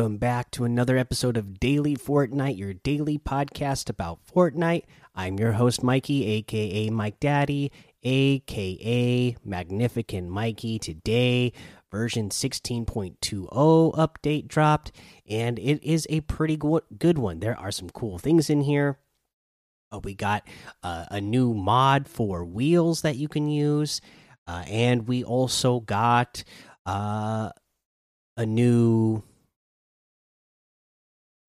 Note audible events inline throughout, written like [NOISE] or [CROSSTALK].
Welcome back to another episode of Daily Fortnite, your daily podcast about Fortnite. I'm your host, Mikey, aka Mike Daddy, aka Magnificent Mikey. Today, version 16.20 update dropped, and it is a pretty good one. There are some cool things in here. Uh, we got uh, a new mod for wheels that you can use, uh, and we also got uh, a new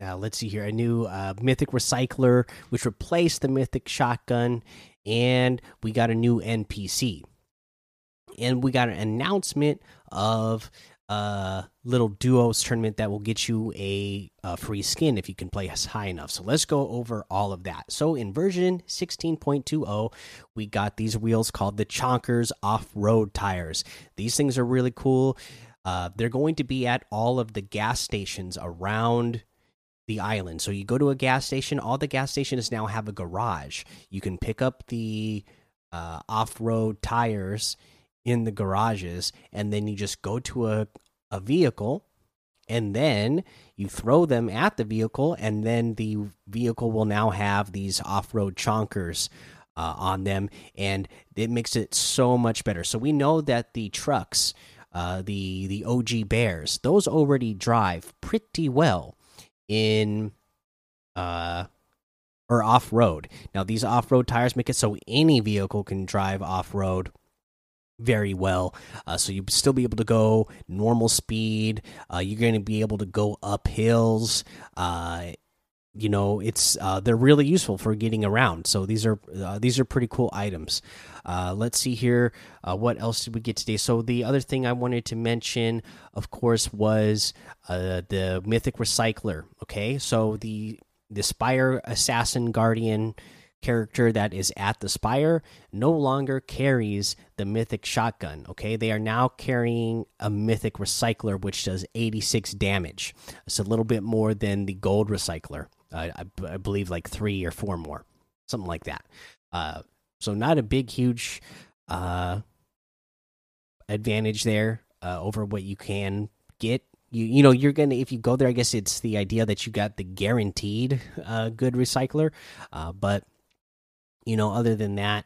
uh, let's see here, a new uh, Mythic Recycler, which replaced the Mythic Shotgun, and we got a new NPC. And we got an announcement of a little duos tournament that will get you a, a free skin if you can play high enough. So let's go over all of that. So in version 16.20, we got these wheels called the Chonkers Off Road Tires. These things are really cool. Uh, they're going to be at all of the gas stations around the island. So you go to a gas station, all the gas stations now have a garage. You can pick up the uh, off road tires in the garages, and then you just go to a, a vehicle and then you throw them at the vehicle, and then the vehicle will now have these off road chonkers. Uh, on them, and it makes it so much better. So we know that the trucks, uh, the the OG Bears, those already drive pretty well in uh or off road. Now these off road tires make it so any vehicle can drive off road very well. Uh, so you still be able to go normal speed. Uh, you're going to be able to go up hills. Uh, you know it's uh, they're really useful for getting around. So these are uh, these are pretty cool items. Uh, let's see here uh, what else did we get today? So the other thing i wanted to mention of course was uh, the mythic recycler okay? So the the spire assassin guardian character that is at the spire no longer carries the mythic shotgun okay? They are now carrying a mythic recycler which does 86 damage. It's a little bit more than the gold recycler I, I, believe like three or four more, something like that. Uh, so not a big, huge uh, advantage there uh, over what you can get. You you know you're gonna if you go there, I guess it's the idea that you got the guaranteed uh, good recycler, uh, but you know other than that.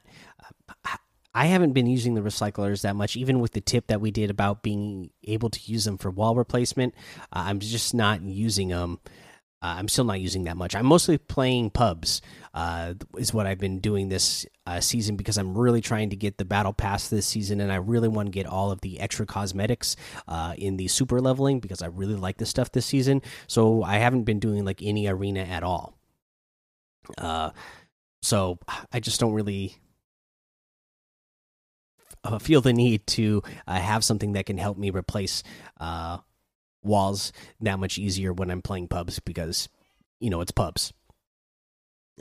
Uh, I haven't been using the recyclers that much, even with the tip that we did about being able to use them for wall replacement. Uh, I'm just not using them uh, I'm still not using that much. I'm mostly playing pubs. Uh, is what I've been doing this uh, season because I'm really trying to get the battle pass this season, and I really want to get all of the extra cosmetics uh, in the super leveling because I really like this stuff this season. So I haven't been doing like any arena at all. Uh, so I just don't really feel the need to uh, have something that can help me replace walls that much easier when I'm playing pubs because you know it's pubs.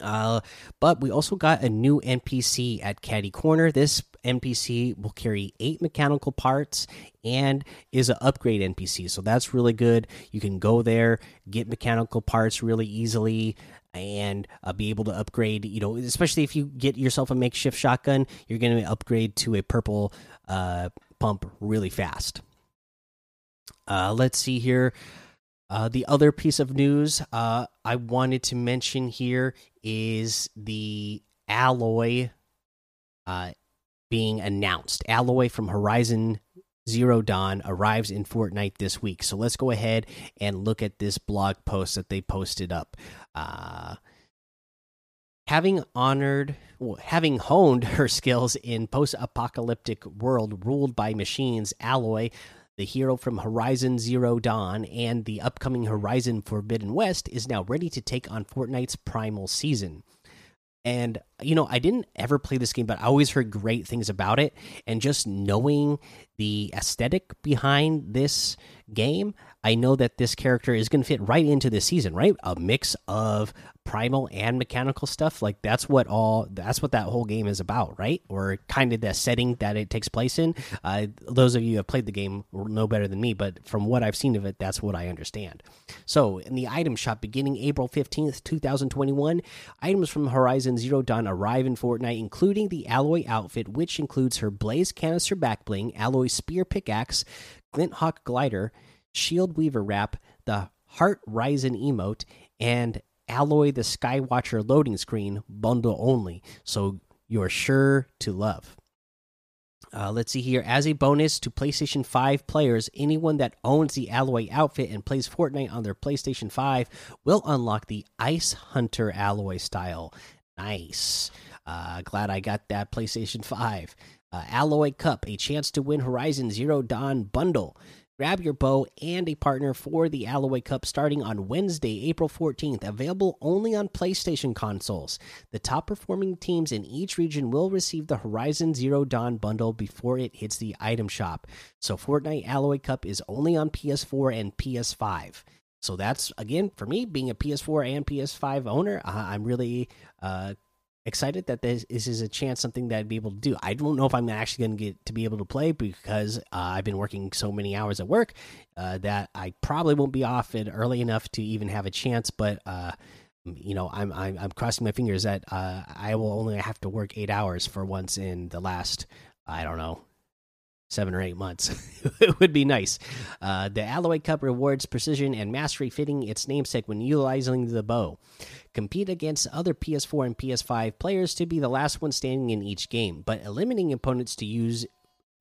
Uh, but we also got a new NPC at Catty Corner. This NPC will carry eight mechanical parts and is an upgrade NPC, so that's really good. You can go there, get mechanical parts really easily, and uh, be able to upgrade. You know, especially if you get yourself a makeshift shotgun, you're going to upgrade to a purple uh, pump really fast. Uh, let's see here. Uh, the other piece of news uh, I wanted to mention here is the Aloy uh, being announced. Aloy from Horizon Zero Dawn arrives in Fortnite this week. So let's go ahead and look at this blog post that they posted up. Uh, having honored, well, having honed [LAUGHS] her skills in post-apocalyptic world ruled by machines, Aloy the hero from Horizon Zero Dawn and the upcoming Horizon Forbidden West is now ready to take on Fortnite's primal season. And, you know, I didn't ever play this game, but I always heard great things about it. And just knowing the aesthetic behind this game, I know that this character is going to fit right into this season, right? A mix of primal and mechanical stuff. Like that's what all that's what that whole game is about, right? Or kind of the setting that it takes place in. Uh, those of you who have played the game know better than me, but from what I've seen of it, that's what I understand. So, in the item shop beginning April 15th, 2021, items from Horizon Zero Dawn arrive in Fortnite, including the Aloy outfit, which includes her Blaze canister back bling, Aloy spear pickaxe, Glint Hawk glider, Shield Weaver wrap, the Heart-Rizer emote, and Aloy the Skywatcher loading screen bundle only. So you're sure to love. Uh, let's see here. As a bonus to PlayStation 5 players, anyone that owns the Aloy outfit and plays Fortnite on their PlayStation 5 will unlock the Ice Hunter Aloy style. Nice. Uh, glad I got that PlayStation 5. Uh, Aloy Cup, a chance to win Horizon Zero Dawn bundle. Grab your bow and a partner for the Aloy Cup starting on Wednesday, April 14th. Available only on PlayStation consoles. The top performing teams in each region will receive the Horizon Zero Dawn bundle before it hits the item shop. So, Fortnite Aloy Cup is only on PS4 and PS5. So, that's again for me being a PS4 and PS5 owner. I'm really uh, excited that this, this, is a chance something that I'd be able to do. I don't know if I'm actually going to get to be able to play because uh, I've been working so many hours at work uh, that I probably won't be off it early enough to even have a chance. But uh, you know, I'm, I'm, I'm crossing my fingers that uh, I will only have to work eight hours for once in the last I don't know seven or eight months. [LAUGHS] it would be nice. Uh, the Aloy Cup rewards precision and mastery fitting its namesake when utilizing the bow. Compete against other PS4 and PS5 players to be the last one standing in each game, but eliminating opponents to use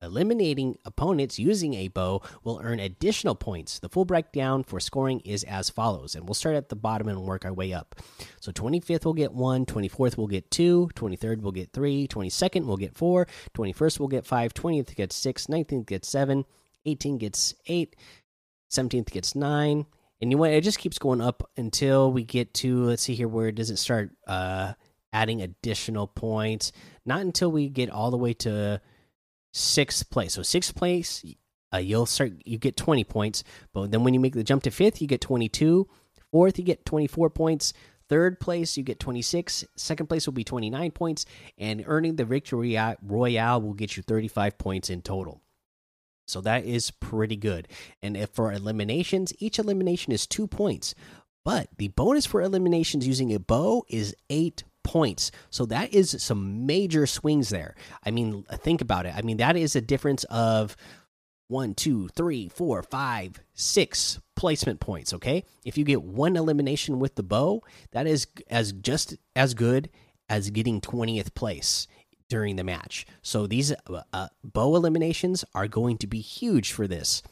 Eliminating opponents using a bow will earn additional points. The full breakdown for scoring is as follows, and we'll start at the bottom and work our way up. So 25th will get 1, 24th will get 2, 23rd will get 3, 22nd will get 4, 21st will get 5, 20th gets 6, 19th gets 7, 18th gets 8, 17th gets 9, and you want it just keeps going up until we get to let's see here where does it start uh adding additional points not until we get all the way to sixth place. So sixth place, uh, you'll start you get 20 points, but then when you make the jump to fifth, you get 22. Fourth, you get 24 points. Third place, you get 26. Second place will be 29 points, and earning the victory royale will get you 35 points in total. So that is pretty good. And if for eliminations, each elimination is two points. But the bonus for eliminations using a bow is eight points. So that is some major swings there. I mean, think about it. I mean, that is a difference of one, two, three, four, five, six placement points. Okay. If you get one elimination with the bow, that is as just as good as getting 20th place during the match. So these uh, uh bow eliminations are going to be huge for this.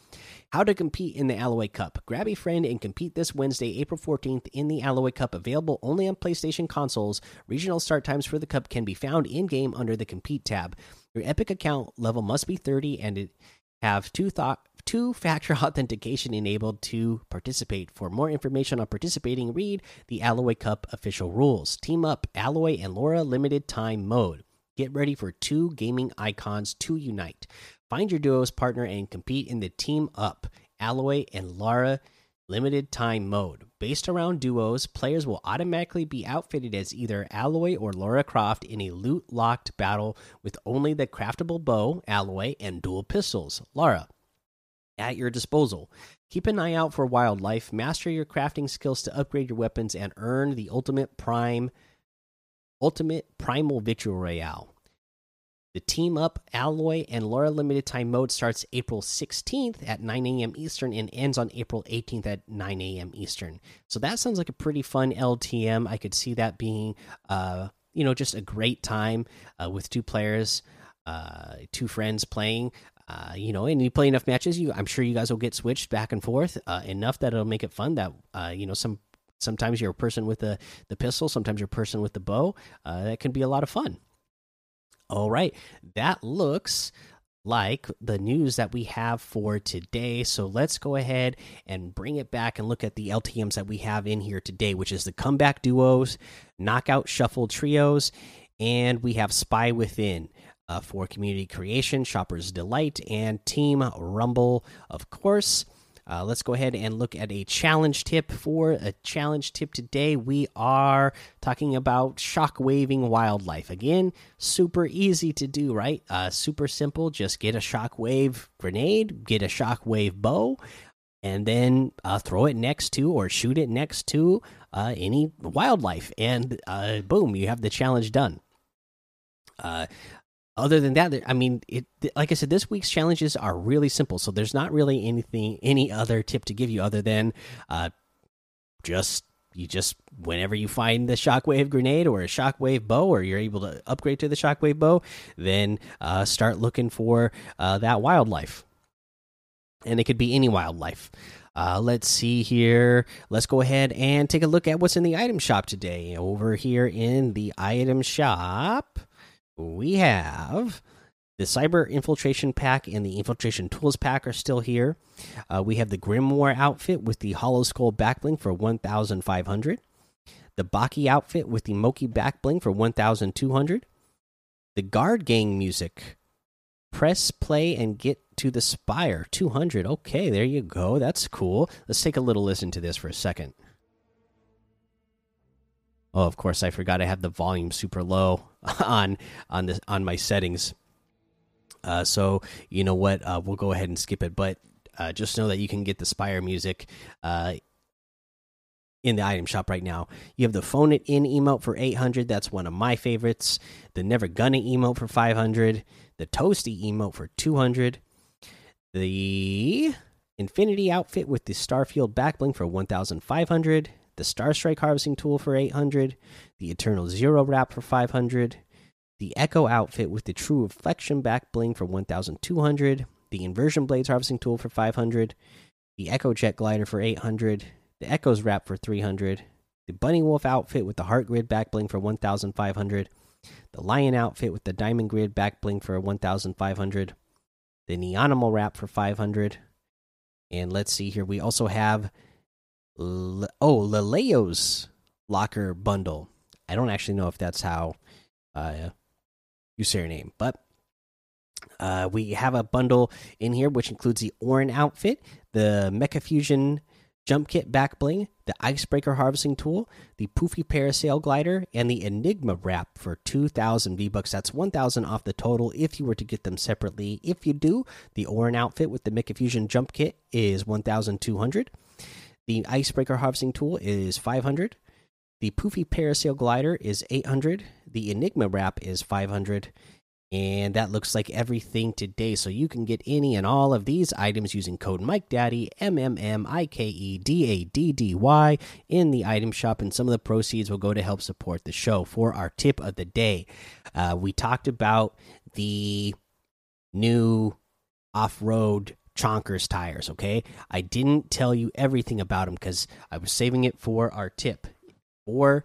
How to compete in the Aloy Cup. Grab a friend and compete this Wednesday, April 14th in the Aloy Cup, available only on PlayStation consoles. Regional start times for the Cup can be found in game under the Compete tab. Your Epic account level must be 30 and have two thought two factor [LAUGHS] authentication enabled to participate. For more information on participating, read the Aloy Cup official rules. Team up Aloy and Lara limited time mode. Get ready for two gaming icons to unite. Find your duos partner and compete in the Team Up Aloy and Lara limited time mode. Based around duos, players will automatically be outfitted as either Aloy or Lara Croft in a loot locked battle with only the craftable bow, Aloy, and dual pistols, Lara, at your disposal. Keep an eye out for wildlife, master your crafting skills to upgrade your weapons, and earn the ultimate prime ultimate primal victory royale. The Team Up Aloy and Lara Limited Time mode starts April 16th at 9 a.m. Eastern and ends on April 18th at 9 a.m. Eastern. So that sounds like a pretty fun LTM. I could see that being, uh, you know, just a great time uh, with two players, uh, two friends playing. Uh, you know, and you play enough matches, you I'm sure you guys will get switched back and forth uh, enough that it'll make it fun. That uh, you know, some sometimes you're a person with the the pistol, sometimes you're a person with the bow. Uh, that can be a lot of fun. All right, that looks like the news that we have for today. So let's go ahead and bring it back and look at the LTMs that we have in here today, which is the comeback duos, knockout shuffle trios, and we have Spy Within. Uh, for community creation, Shopper's Delight, and Team Rumble, of course. Uh, let's go ahead and look at a challenge tip. For a challenge tip today, we are talking about shock waving wildlife. Again, super easy to do, right? Uh, super simple. Just get a shock wave grenade, get a shock wave bow, and then uh, throw it next to or shoot it next to uh, any wildlife, and uh, boom, you have the challenge done. Other than that, I mean, it like I said, this week's challenges are really simple. So there's not really anything, any other tip to give you other than uh, just you just whenever you find the shockwave grenade or a shockwave bow or you're able to upgrade to the shockwave bow then uh, start looking for uh, that wildlife. And it could be any wildlife. Uh, let's see here. Let's go ahead and take a look at what's in the item shop today. Over here in the item shop we have the Cyber Infiltration Pack and the Infiltration Tools Pack are still here. Uh, we have the Grimoire outfit with the Hollow Skull backbling for 1,500. The Baki outfit with the Moki backbling for 1,200. The Guard Gang music. Press play and get to the Spire 200. Okay, there you go. That's cool. Let's take a little listen to this for a second. Oh, of course, I forgot I have the volume super low [LAUGHS] on on this on my settings. Uh, so you know what? Uh, we'll go ahead and skip it. But uh, just know that you can get the Spire music uh, in the item shop right now. You have the phone it in emote for 800. That's one of my favorites. The never gonna emote for 500. The toasty emote for 200. The infinity outfit with the starfield backbling for 1500. The star strike harvesting tool for 800. The eternal zero wrap for 500 the Echo outfit with the True Reflection back bling for 1200, the Inversion Blades harvesting tool for 500, the Echo Jet glider for 800, the Echoes wrap for 300, the Bunny Wolf outfit with the Heart Grid back bling for 1500, the Lion outfit with the Diamond Grid back bling for 1500, the Neonimal wrap for 500, and let's see here we also have Le oh Leleo's locker bundle. I don't actually know if that's how uh, you say your name. But uh, we have a bundle in here which includes the Orin outfit, the Mecha Fusion jump kit back bling, the Icebreaker harvesting tool, the Poofy parasail glider, and the Enigma wrap for 2,000 V bucks. That's 1,000 off the total if you were to get them separately. If you do, the Orin outfit with the Mecha Fusion jump kit is 1,200. The Icebreaker harvesting tool is 500. The Poofy Parasail Glider is 800. The Enigma Wrap is 500. And that looks like everything today. So you can get any and all of these items using code Mike Daddy M M M I K E D A D D Y, in the item shop. And some of the proceeds will go to help support the show. For our tip of the day, uh, we talked about the new off road Chonkers tires. Okay. I didn't tell you everything about them because I was saving it for our tip or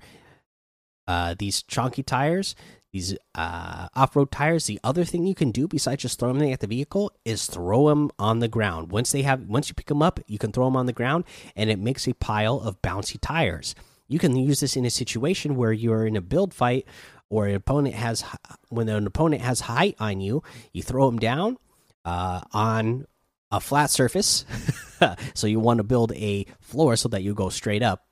uh, these chonky tires, these uh, off-road tires. The other thing you can do besides just throwing them at the vehicle is throw them on the ground. Once they have, once you pick them up, you can throw them on the ground, and it makes a pile of bouncy tires. You can use this in a situation where you're in a build fight or an opponent has when an opponent has height on you, you throw them down uh, on a flat surface. [LAUGHS] so you want to build a floor so that you go straight up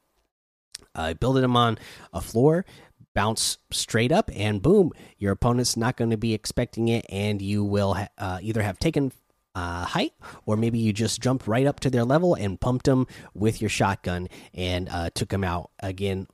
uh, building them on a floor, bounce straight up, and boom, your opponent's not going to be expecting it, and you will uh, either have taken uh, height, or maybe you just jumped right up to their level and pumped them with your shotgun and uh, took them out again.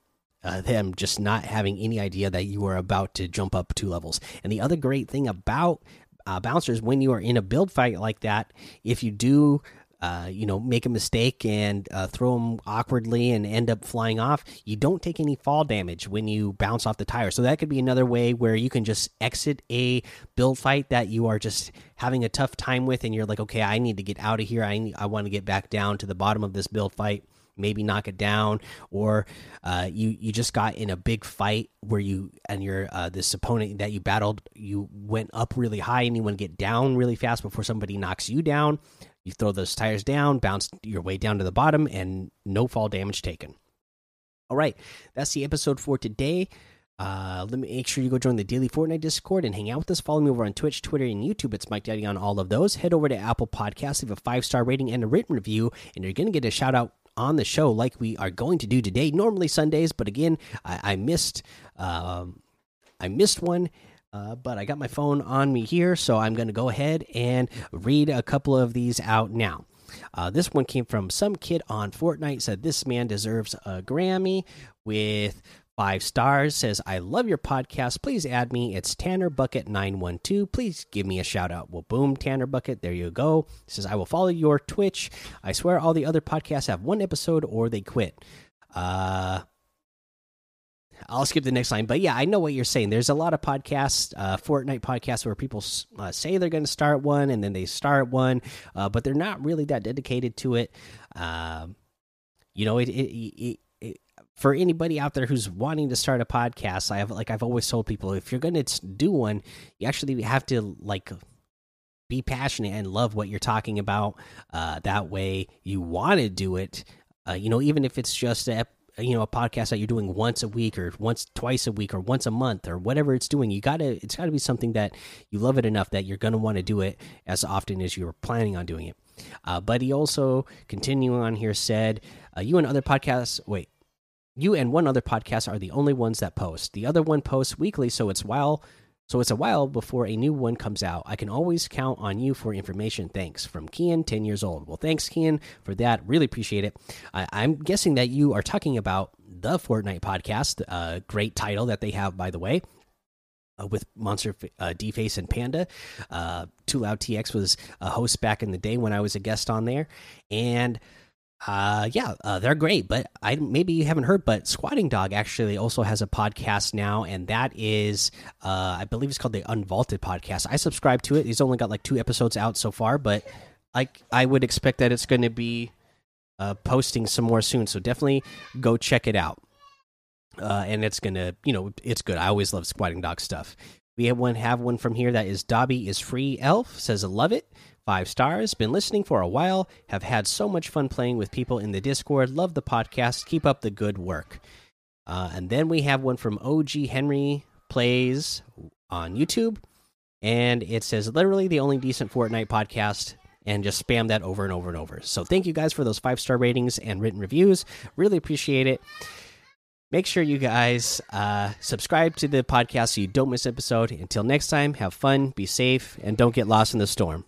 Uh, them just not having any idea that you were about to jump up two levels. And the other great thing about uh, bouncers, when you are in a build fight like that, if you do uh, you know, make a mistake and uh, throw them awkwardly and end up flying off, you don't take any fall damage when you bounce off the tire. So that could be another way where you can just exit a build fight that you are just having a tough time with, and you're like, okay, I need to get out of here. I I want to get back down to the bottom of this build fight. Maybe knock it down, or uh, you you just got in a big fight where you and your uh, this opponent that you battled, you went up really high and you want to get down really fast before somebody knocks you down you throw those tires down, bounce your way down to the bottom, and no fall damage taken. All right, that's the episode for today. Uh, let me make sure you go join the daily Fortnite Discord and hang out with us. Follow me over on Twitch, Twitter, and YouTube. It's Mike Daddy on all of those. Head over to Apple Podcasts, leave a five star rating and a written review, and you're going to get a shout out on the show like we are going to do today. Normally Sundays, but again, I, I missed. Um, I missed one uh, but I got my phone on me here, so I'm going to go ahead and read a couple of these out now. Uh, this one came from some kid on Fortnite. Said this man deserves a Grammy with five stars says i love your podcast. Please add me. It's tanner bucket 912 please give me a shout out. Well boom tanner bucket there you go. Says i will follow your twitch. I swear all the other podcasts have one episode or they quit. Uh I'll skip the next line, but yeah, I know what you're saying. There's a lot of podcasts, uh, Fortnite podcasts, where people uh, say they're going to start one and then they start one, uh, but they're not really that dedicated to it. Um, you know, it, it, it, it, for anybody out there who's wanting to start a podcast, I have like I've always told people, if you're going to do one, you actually have to like be passionate and love what you're talking about. Uh, that way, you want to do it. Uh, you know, even if it's just a you know a podcast that you're doing once a week or once twice a week or once a month or whatever it's doing you gotta it's gotta be something that you love it enough that you're gonna want to do it as often as you're planning on doing it uh, but he also continuing on here said uh, you and other podcasts wait you and one other podcast are the only ones that post the other one posts weekly so it's while so it's a while before a new one comes out. I can always count on you for information. Thanks. From Kian, 10 years old. Well, thanks, Kian, for that. Really appreciate it. I, am guessing that you are talking about the Fortnite podcast. Uh, great title that they have, by the way. Uh, with Monster uh, Deface and Panda. Uh, Too Loud TX was a host back in the day when I was a guest on there. And uh yeah uh, they're great but i maybe you haven't heard but squatting dog actually also has a podcast now and that is uh i believe it's called the unvaulted podcast. I subscribe to it. He's only got like two episodes out so far but like i would expect that it's going to be uh posting some more soon so definitely go check it out. Uh and it's gonna you know it's good. I always love squatting dog stuff. We have one have one from here that is dobby is free elf says i love it Five stars. Been listening for a while. Have had so much fun playing with people in the Discord. Love the podcast. Keep up the good work. Uh, and then we have one from OG Henry Plays on YouTube. And it says literally the only decent Fortnite podcast. And just spam that over and over and over. So thank you guys for those five star ratings and written reviews. Really appreciate it make sure you guys uh, subscribe to the podcast so you don't miss an episode. Until next time, have fun, be safe, and don't get lost in the storm.